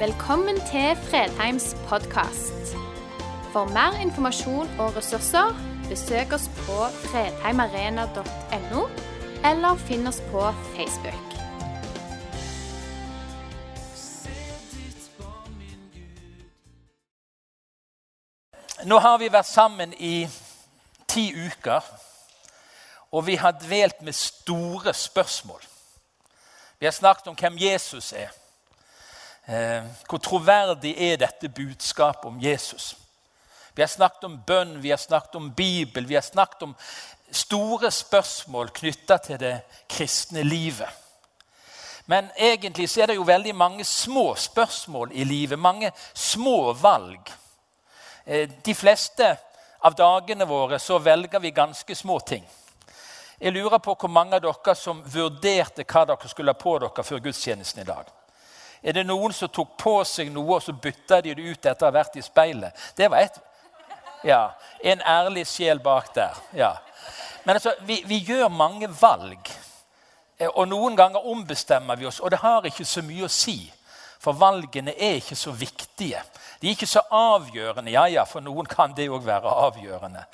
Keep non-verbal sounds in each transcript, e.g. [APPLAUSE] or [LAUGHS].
Velkommen til Fredheims podkast. For mer informasjon og ressurser, besøk oss på fredheimarena.no, eller finn oss på Facebook. Nå har vi vært sammen i ti uker, og vi har dvelt med store spørsmål. Vi har snakket om hvem Jesus er. Eh, hvor troverdig er dette budskapet om Jesus? Vi har snakket om bønn, vi har snakket om Bibel, vi har snakket om store spørsmål knytta til det kristne livet. Men egentlig så er det jo veldig mange små spørsmål i livet, mange små valg. Eh, de fleste av dagene våre så velger vi ganske små ting. Jeg lurer på hvor mange av dere som vurderte hva dere skulle ha på dere før gudstjenesten i dag. Er det noen som tok på seg noe, og så bytta de det ut etter å ha vært i speilet? Det var et, ja, En ærlig sjel bak der. ja. Men altså, vi, vi gjør mange valg. Eh, og noen ganger ombestemmer vi oss, og det har ikke så mye å si. For valgene er ikke så viktige. De er ikke så avgjørende. Ja, ja, for noen kan det òg være avgjørende.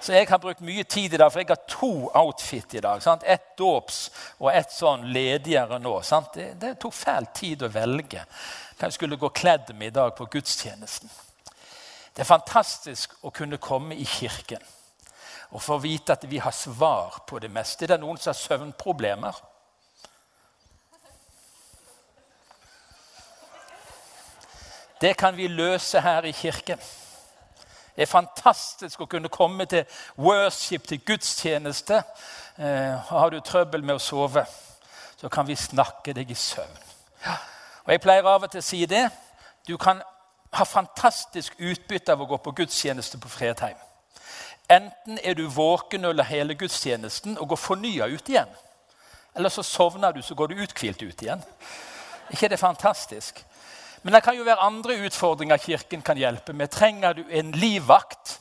Så jeg har brukt mye tid i dag, for jeg har to outfit i dag. Sant? Et dåps og et sånn ledigere nå. Det, det, tok fæl tid å velge hva jeg skulle gå kledd med i dag på gudstjenesten. Det er fantastisk å kunne komme i kirken og få vite at vi har svar på det meste. Det er noen som har søvnproblemer. Det kan vi løse her i kirken. Det er fantastisk å kunne komme til worship, til gudstjeneste. Eh, har du trøbbel med å sove, så kan vi snakke deg i søvn. Ja. Og Jeg pleier av og til å si det. Du kan ha fantastisk utbytte av å gå på gudstjeneste på Fredheim. Enten er du våken under hele gudstjenesten og går fornya ut igjen. Eller så sovner du, så går du uthvilt ut igjen. ikke det fantastisk? Men det kan jo være andre utfordringer Kirken kan hjelpe med. Trenger du en livvakt?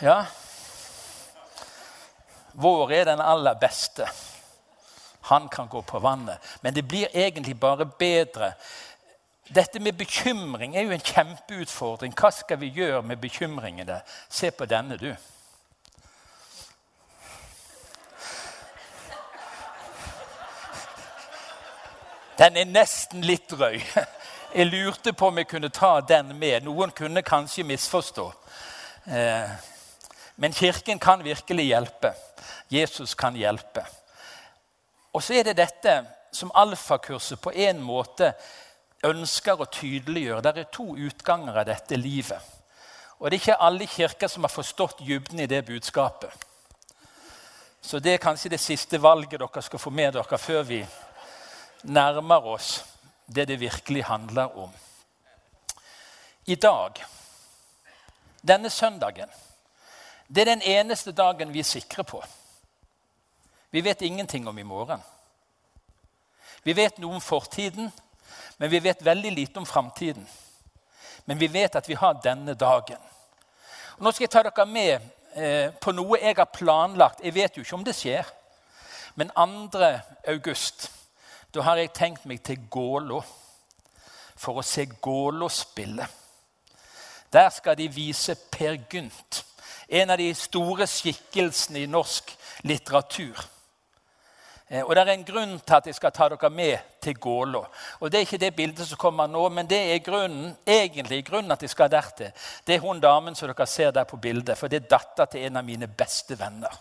Ja Vår er den aller beste. Han kan gå på vannet. Men det blir egentlig bare bedre. Dette med bekymring er jo en kjempeutfordring. Hva skal vi gjøre med bekymringene? Se på denne, du. Den er nesten litt drøy. [LAUGHS] Jeg lurte på om jeg kunne ta den med. Noen kunne kanskje misforstå. Eh, men Kirken kan virkelig hjelpe. Jesus kan hjelpe. Og så er det dette som alfakurset på en måte ønsker å tydeliggjøre. Det er to utganger av dette livet. Og det er ikke alle kirker som har forstått dybden i det budskapet. Så det er kanskje det siste valget dere skal få med dere før vi nærmer oss det det virkelig handler om. I dag, denne søndagen, det er den eneste dagen vi er sikre på. Vi vet ingenting om i morgen. Vi vet noe om fortiden, men vi vet veldig lite om framtiden. Men vi vet at vi har denne dagen. Og nå skal jeg ta dere med eh, på noe jeg har planlagt. Jeg vet jo ikke om det skjer. Men 2. august da har jeg tenkt meg til Gålå for å se Gålå spille. Der skal de vise Per Gynt, en av de store skikkelsene i norsk litteratur. Eh, og Det er en grunn til at jeg skal ta dere med til Gålå. Og Det er ikke det bildet som kommer nå, men det er grunnen, egentlig grunnen at jeg skal der til. Det er hun damen som dere ser der på bildet, for det er datter til en av mine beste venner.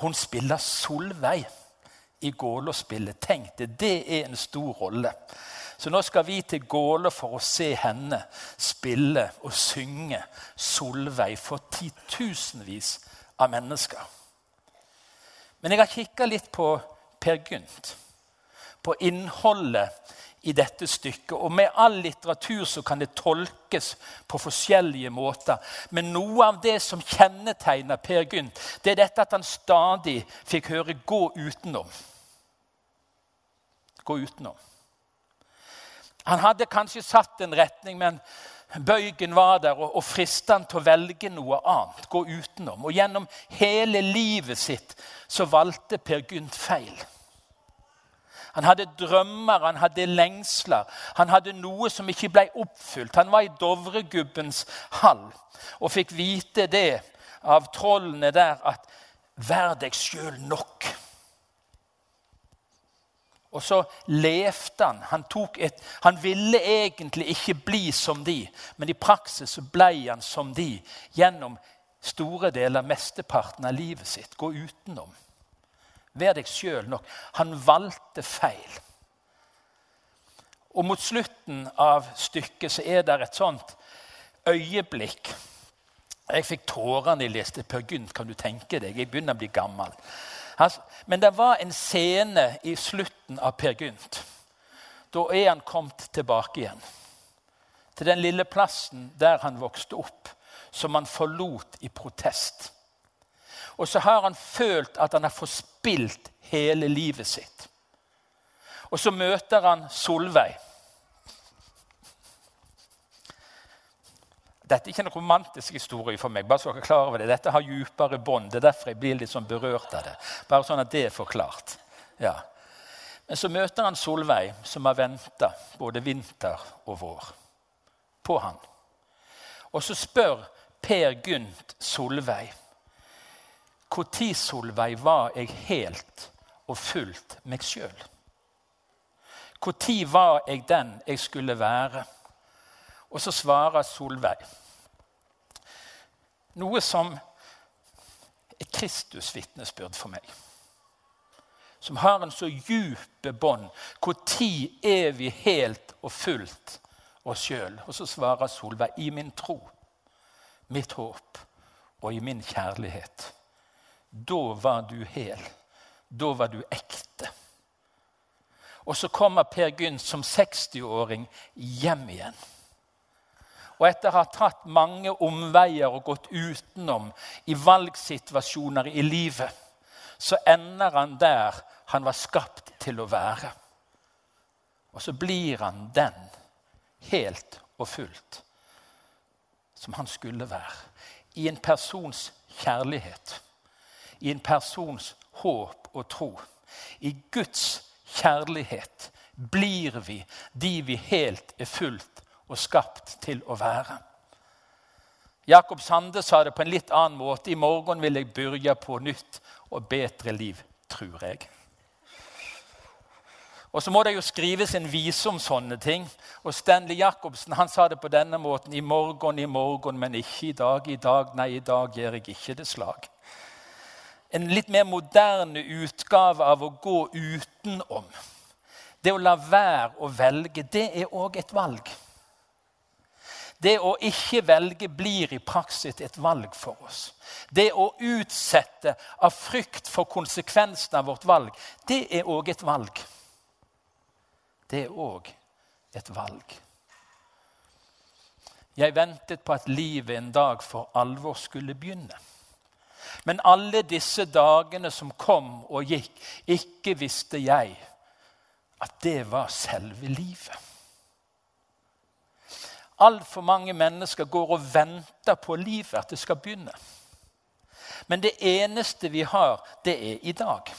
Hun spiller Solveig i Gålåspillet. Tenk det, det er en stor rolle. Så nå skal vi til Gålå for å se henne spille og synge Solveig for titusenvis av mennesker. Men jeg har kikka litt på Per Gynt, på innholdet i dette stykket. Og med all litteratur så kan det tolkes på forskjellige måter. Men noe av det som kjennetegner Per Gynt, det er dette at han stadig fikk høre 'gå utenom' gå utenom. Han hadde kanskje satt en retning, men bøygen var der og, og frista han til å velge noe annet. Gå utenom. Og gjennom hele livet sitt så valgte Per Gynt feil. Han hadde drømmer, han hadde lengsler. Han hadde noe som ikke ble oppfylt. Han var i Dovregubbens hall og fikk vite det av trollene der at Vær deg sjøl nok. Og så levde han. Han, et, han, ville egentlig ikke bli som de, men i praksis så ble han som de gjennom store deler, mesteparten av livet sitt. Gå utenom. Vær deg sjøl nok. Han valgte feil. Og mot slutten av stykket så er det et sånt øyeblikk. Jeg fikk tårene jeg leste Per Gynt. Kan du tenke deg? Jeg begynner å bli gammel. Men det var en scene i slutten av Per Gynt. Da er han kommet tilbake igjen. Til den lille plassen der han vokste opp, som han forlot i protest. Og så har han følt at han har forspilt hele livet sitt. Og så møter han Solveig. Dette er ikke en romantisk historie for meg. bare så dere klar det. Dette har djupere bånd. Det er derfor jeg blir litt sånn berørt av det. Bare sånn at det er forklart. Ja. Men så møter han Solveig, som har venta både vinter og vår på han. Og så spør Per Gynt Solveig når, Solveig, var jeg helt og fullt meg sjøl? Når var jeg den jeg skulle være? Og så svarer Solveig noe som er Kristus-vitnesbyrd for meg. Som har en så djupe bånd. Når er vi helt og fullt oss sjøl? Og så svarer Solveig i min tro, mitt håp og i min kjærlighet. Da var du hel. Da var du ekte. Og så kommer Per Gynt som 60-åring hjem igjen. Og etter å ha tatt mange omveier og gått utenom i valgsituasjoner i livet, så ender han der han var skapt til å være. Og så blir han den helt og fullt som han skulle være. I en persons kjærlighet i en persons håp og tro. I Guds kjærlighet blir vi de vi helt er fullt og skapt til å være. Jakob Sande sa det på en litt annen måte. I morgen vil jeg begynne på nytt og bedre liv, tror jeg. Og så må det jo skrives en vise om sånne ting. Og Stanley Jacobsen han sa det på denne måten. I morgen, i morgen, men ikke i dag. I dag, nei, i dag gjør jeg ikke det slag en litt mer moderne utgave av å gå utenom. Det å la være å velge, det er òg et valg. Det å ikke velge blir i praksis et valg for oss. Det å utsette av frykt for konsekvensen av vårt valg, det er òg et valg. Det er òg et valg. Jeg ventet på at livet en dag for alvor skulle begynne. Men alle disse dagene som kom og gikk, ikke visste jeg at det var selve livet. Altfor mange mennesker går og venter på livet, at det skal begynne. Men det eneste vi har, det er i dag.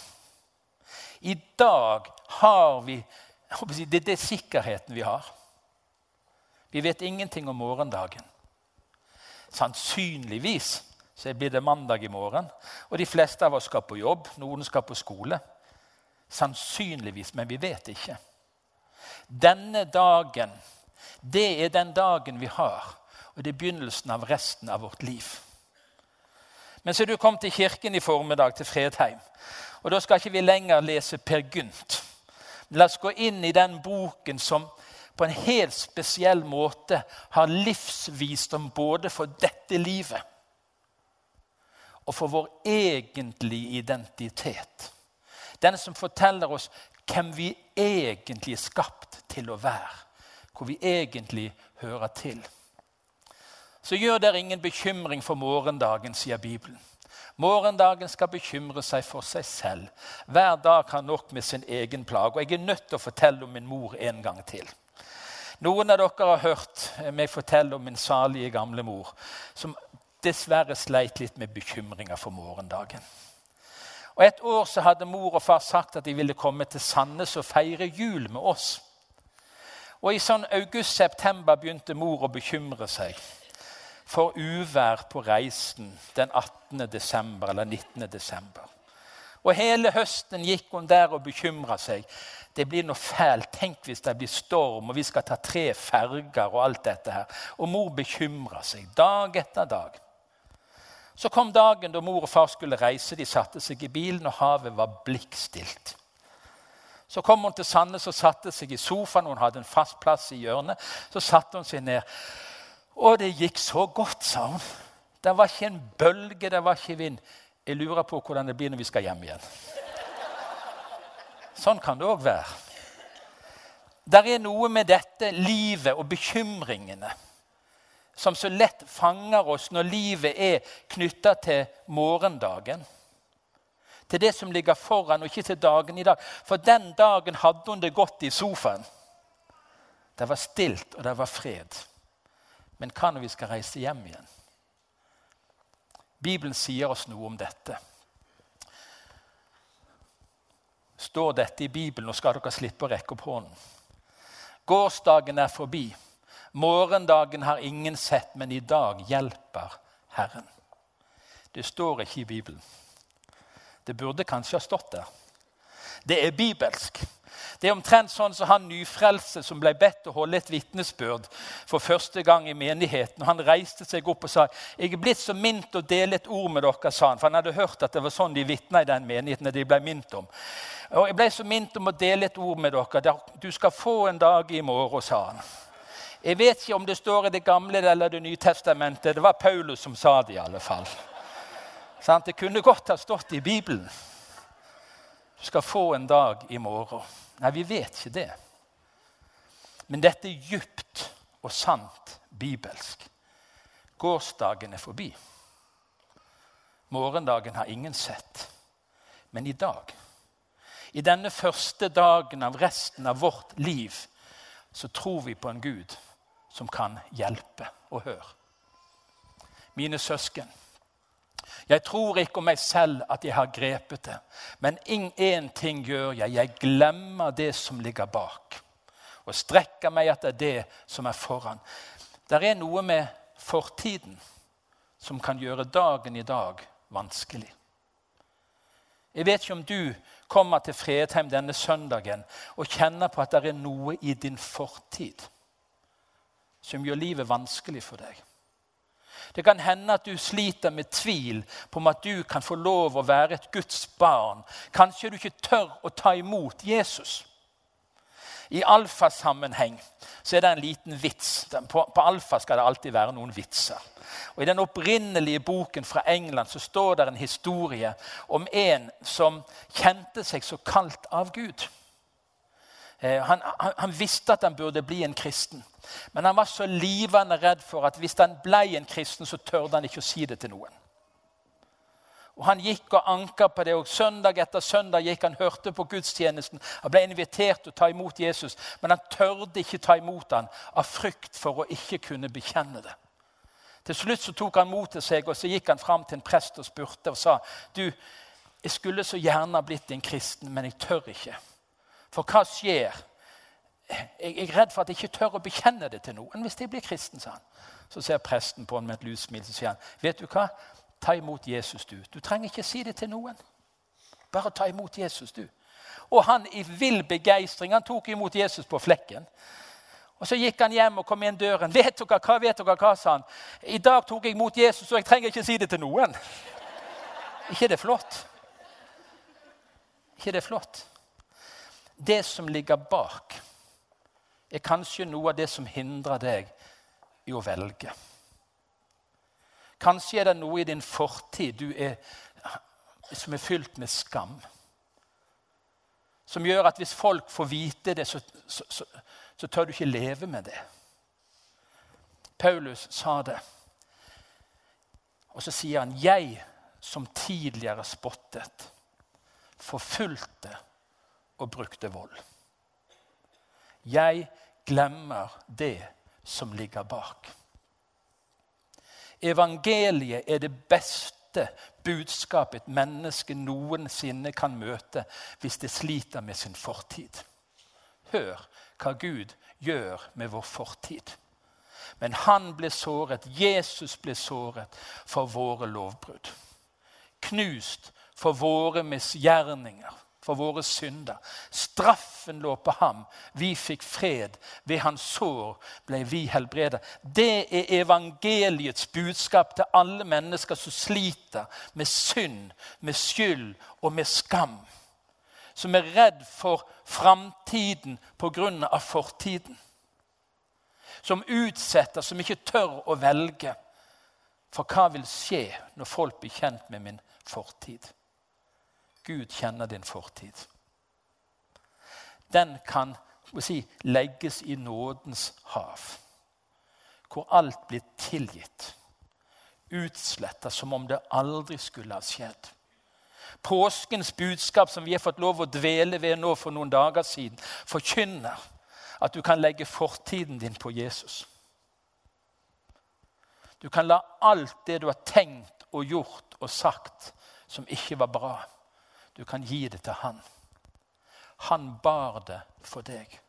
I dag har vi Det er det sikkerheten vi har. Vi vet ingenting om morgendagen. Sannsynligvis så blir det mandag i morgen. Og de fleste av oss skal på jobb. Noen skal på skole. Sannsynligvis, men vi vet ikke. Denne dagen, det er den dagen vi har. Og det er begynnelsen av resten av vårt liv. Men så er du kommet til kirken i formiddag, til Fredheim. Og da skal ikke vi lenger lese Per Gynt. La oss gå inn i den boken som på en helt spesiell måte har livsvisdom både for dette livet og for vår egentlige identitet. Den som forteller oss hvem vi egentlig er skapt til å være. Hvor vi egentlig hører til. Så gjør dere ingen bekymring for morgendagen, sier Bibelen. Morgendagen skal bekymre seg for seg selv. Hver dag har nok med sin egen plage. Og jeg er nødt til å fortelle om min mor en gang til. Noen av dere har hørt meg fortelle om min salige gamle mor, som dessverre sleit litt med bekymringer for morgendagen. Og Et år så hadde mor og far sagt at de ville komme til Sandnes og feire jul med oss. Og I sånn august-september begynte mor å bekymre seg for uvær på reisen den 18. desember, eller 19. desember. Og Hele høsten gikk hun der og bekymra seg. Det blir noe fælt. Tenk hvis det blir storm, og vi skal ta tre ferger og alt dette her. Og mor bekymra seg dag etter dag. Så kom dagen da mor og far skulle reise. De satte seg i bilen, og havet var blikkstilt. Så kom hun til Sandnes og satte seg i sofaen. Hun hadde en fast plass i hjørnet. Så satte hun seg ned. Og det gikk så godt, sa hun. Det var ikke en bølge, det var ikke vind. Jeg lurer på hvordan det blir når vi skal hjem igjen. Sånn kan det òg være. Der er noe med dette livet og bekymringene som så lett fanger oss når livet er knytta til morgendagen. Til det som ligger foran, og ikke til dagen i dag. For den dagen hadde hun det godt i sofaen. Det var stilt, og det var fred. Men hva når vi skal reise hjem igjen? Bibelen sier oss noe om dette. Står dette i Bibelen, nå skal dere slippe å rekke opp hånden. Gårsdagen er forbi. Morgendagen har ingen sett, men i dag hjelper Herren. Det står ikke i Bibelen. Det burde kanskje ha stått der. Det er bibelsk. Det er omtrent sånn som han nyfrelse som ble bedt å holde et vitnesbyrd for første gang i menigheten. Han reiste seg opp og sa jeg er blitt så mint å dele et ord med dere. sa han, For han hadde hørt at det var sånn de vitna i den menigheten. de ble mint om. Og Jeg ble så mint om å dele et ord med dere. Du skal få en dag i morgen, sa han. Jeg vet ikke om det står i Det gamle eller Det nye testamentet. Det var Paulus som sa det, i alle fall. Det kunne godt ha stått i Bibelen. Du skal få en dag i morgen. Nei, vi vet ikke det. Men dette er djupt og sant bibelsk. Gårsdagen er forbi. Morgendagen har ingen sett. Men i dag, i denne første dagen av resten av vårt liv, så tror vi på en Gud som kan hjelpe. Og hør, mine søsken. Jeg tror ikke om meg selv at jeg har grepet det, men én ting gjør jeg. Jeg glemmer det som ligger bak, og strekker meg etter det som er foran. Det er noe med fortiden som kan gjøre dagen i dag vanskelig. Jeg vet ikke om du kommer til Fredheim denne søndagen og kjenner på at det er noe i din fortid som gjør livet vanskelig for deg. Det kan hende at du sliter med tvil på om at du kan få lov å være et Guds barn. Kanskje du ikke tør å ta imot Jesus. I alfasammenheng så er det en liten vits. På, alfa skal det alltid være noen vitser. Og I den opprinnelige boken fra England så står det en historie om en som kjente seg så kalt av Gud. Eh, han, han, han, visste at han burde bli en kristen, men han var så livende redd for at hvis han ble en kristen, så tørde han ikke å si det til noen. Og Han gikk og anka på det, og søndag etter søndag gikk han hørte på gudstjenesten. Han ble invitert til å ta imot Jesus, men han tørde ikke ta imot ham av frykt for å ikke kunne bekjenne det. Til slutt så tok han mot til seg, og så gikk han fram til en prest og spurte og sa du, jeg skulle så gjerne blitt en kristen, men jeg tør ikke. For hva skjer? Jeg er redd for at jeg ikke tør å bekjenne det til noen hvis jeg blir kristen. sa han. Så ser presten på han med et lussmil og sier han, vet du hva? Ta imot Jesus, du. Du trenger ikke si det til noen. Bare ta imot Jesus, du. Og han i vill begeistring han tok imot Jesus på flekken. Og Så gikk han hjem og kom inn døren. Vet dere hva, vet dere hva, sa han. I dag tok jeg imot Jesus, og jeg trenger ikke si det til noen. ikke det flott? ikke det flott? Det som ligger bak, er kanskje noe av det som hindrer deg i å velge. Kanskje er det noe i din fortid er, som er fylt med skam. Som gjør at hvis folk får vite det, så, så, så, så tør du ikke leve med det. Paulus sa det. Og så sier han, 'Jeg som tidligere spottet, forfulgte' og brukte vold. Jeg glemmer det som ligger bak. Evangeliet er det beste budskapet et menneske noensinne kan møte hvis det sliter med sin fortid. Hør hva Gud gjør med vår fortid. Men han ble såret, Jesus ble såret for våre lovbrudd. Knust for våre misgjerninger for våre synder. Straffen lå på ham. Vi fikk fred. Ved hans sår ble vi helbredet. Det er evangeliets budskap til alle mennesker som sliter med synd, med skyld og med skam. Som er redd for framtiden pga. fortiden. Som utsetter, som ikke tør å velge. For hva vil skje når folk blir kjent med min fortid? Gud kjenner din fortid. Den kan si, legges i nådens hav, hvor alt blir tilgitt. Utsletta som om det aldri skulle ha skjedd. Påskens budskap, som vi har fått lov å dvele ved nå for noen dager siden, forkynner at du kan legge fortiden din på Jesus. Du kan la alt det du har tenkt og gjort og sagt som ikke var bra, du kan gi det til han. Han bar det for deg.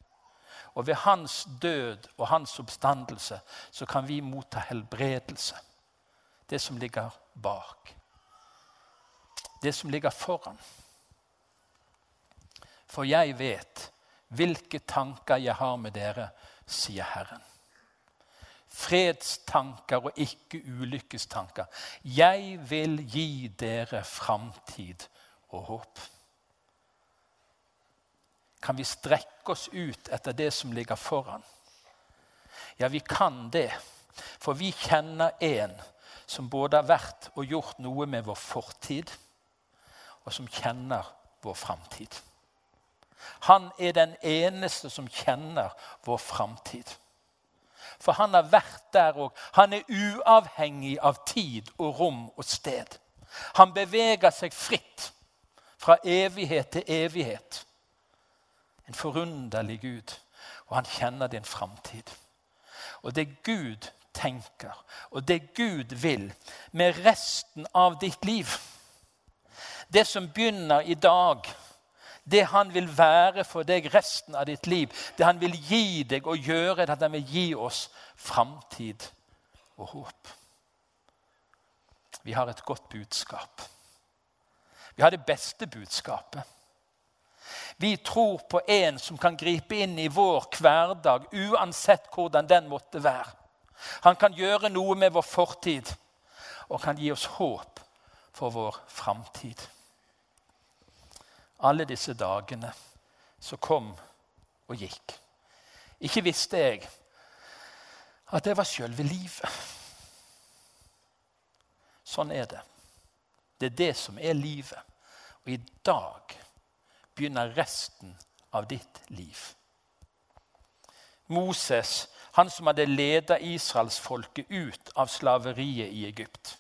Og ved hans død og hans oppstandelse så kan vi motta helbredelse. Det som ligger bak. Det som ligger foran. For jeg vet hvilke tanker jeg har med dere, sier Herren. Fredstanker og ikke ulykkestanker. Jeg vil gi dere framtid og håp. Kan vi strekke oss ut etter det som ligger foran? Ja, vi kan det. For vi kjenner en som både har vært og gjort noe med vår fortid, og som kjenner vår framtid. Han er den eneste som kjenner vår framtid. For han har vært der òg. Han er uavhengig av tid og rom og sted. Han beveger seg fritt fra evighet til evighet. En forunderlig Gud, og han kjenner din framtid. Og det Gud tenker, og det Gud vil med resten av ditt liv Det som begynner i dag, det han vil være for deg resten av ditt liv, det han vil gi deg og gjøre, det han vil gi oss framtid og håp. Vi har et godt budskap. Vi har det beste budskapet. Vi tror på en som kan gripe inn i vår hverdag, uansett hvordan den måtte være. Han kan gjøre noe med vår fortid og kan gi oss håp for vår framtid. Alle disse dagene som kom og gikk. Ikke visste jeg at det var sjølve livet. Sånn er det. Det er det som er livet. Og i dag begynner resten av ditt liv. Moses, han som hadde ledet israelsfolket ut av slaveriet i Egypt.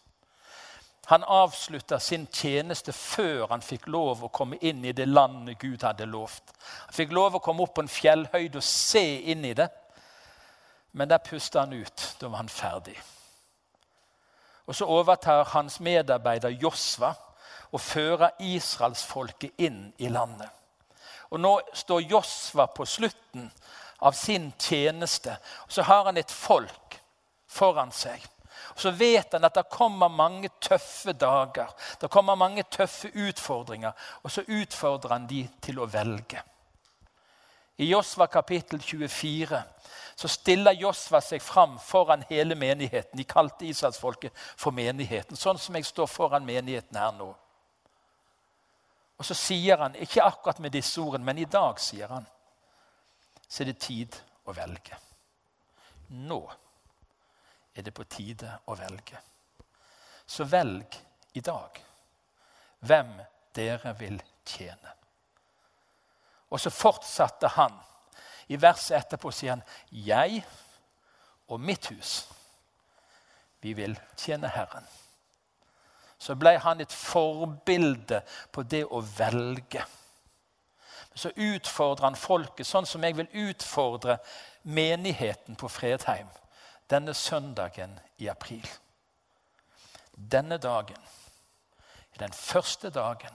Han avslutta sin tjeneste før han fikk lov å komme inn i det landet Gud hadde lovt. Han fikk lov å komme opp på en fjellhøyde og se inn i det. Men der pusta han ut. Da var han ferdig. Og Så overtar hans medarbeider Josva og fører israelsfolket inn i landet. Og Nå står Josva på slutten av sin tjeneste. og Så har han et folk foran seg. Og Så vet han at det kommer mange tøffe dager, det kommer mange tøffe utfordringer. Og så utfordrer han de til å velge. I Josva kapittel 24 så stiller Josva seg fram foran hele menigheten. De kalte Israelsfolket for menigheten, sånn som jeg står foran menigheten her nå. Og så sier han, ikke akkurat med disse ordene, men i dag sier han, så er det tid å velge. Nå er det på tide å velge. Så velg i dag hvem dere vil tjene. Og så fortsatte han i verset etterpå sier han, 'Jeg og mitt hus, vi vil tjene Herren.' Så ble han et forbilde på det å velge. Så utfordrer han folket, sånn som jeg vil utfordre menigheten på Fredheim denne søndagen i april. Denne dagen er den første dagen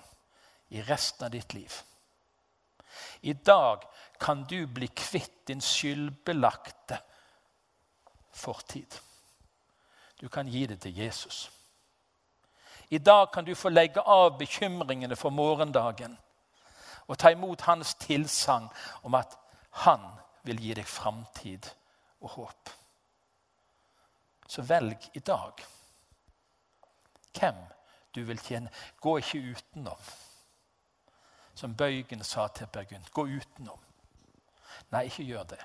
i resten av ditt liv. I dag kan du bli kvitt din skyldbelagte fortid. Du kan gi det til Jesus. I dag kan du få legge av bekymringene for morgendagen og ta imot hans tilsagn om at han vil gi deg framtid og håp. Så velg i dag hvem du vil tjene. Gå ikke utenom. Som Bøygen sa til Per Gå utenom. Nei, ikke gjør det.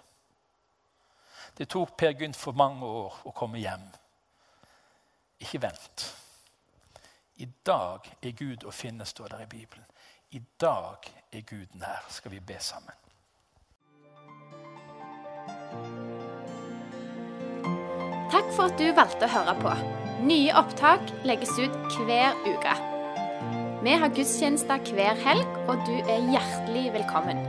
Det tok Per Gynt for mange år å komme hjem. Ikke vent. I dag er Gud å finne, står der i Bibelen. I dag er Gud nær. Skal vi be sammen. Takk for at du valgte å høre på. Nye opptak legges ut hver uke. Vi har gudstjenester hver helg, og du er hjertelig velkommen.